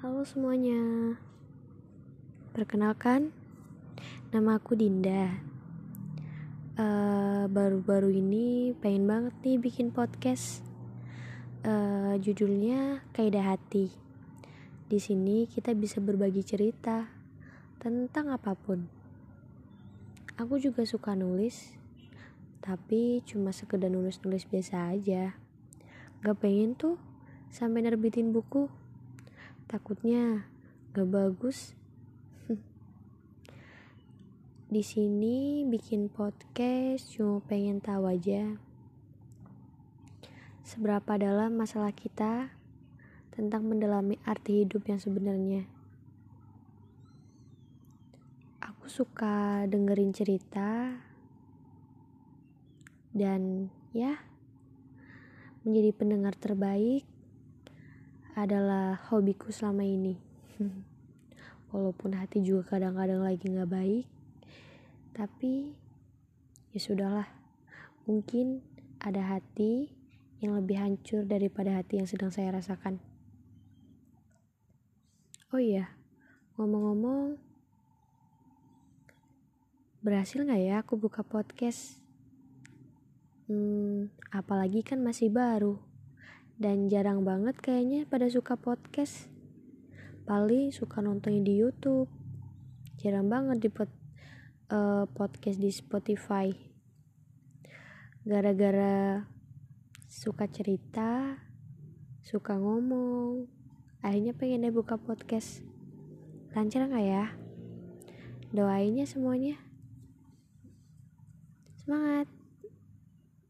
Halo semuanya. Perkenalkan Nama aku Dinda. Eh, Baru-baru ini pengen banget nih bikin podcast. Eh, Judulnya Kaidah Hati. Di sini kita bisa berbagi cerita Tentang apa pun. Aku juga suka nulis Tapi cuma sekedar nulis-nulis biasa aja. Gak pengen tuh sampai nerbitin buku Takutnya gak bagus. Di sini bikin podcast cuma pengen tahu aja seberapa dalam masalah kita tentang mendalami arti hidup yang sebenarnya. Aku suka dengerin cerita dan ya menjadi pendengar terbaik adalah hobiku selama ini. Walaupun hati juga kadang-kadang lagi nggak baik, tapi ya sudahlah. Mungkin ada hati yang lebih hancur daripada hati yang sedang saya rasakan. Oh iya, ngomong-ngomong, berhasil nggak ya aku buka podcast? Hmm, apalagi kan masih baru dan jarang banget kayaknya pada suka podcast. Paling suka nontonnya di YouTube. Jarang banget di pod, uh, podcast di Spotify. Gara-gara suka cerita suka ngomong akhirnya pengen deh buka podcast. Lancar nggak ya? Doainnya semuanya. Semangat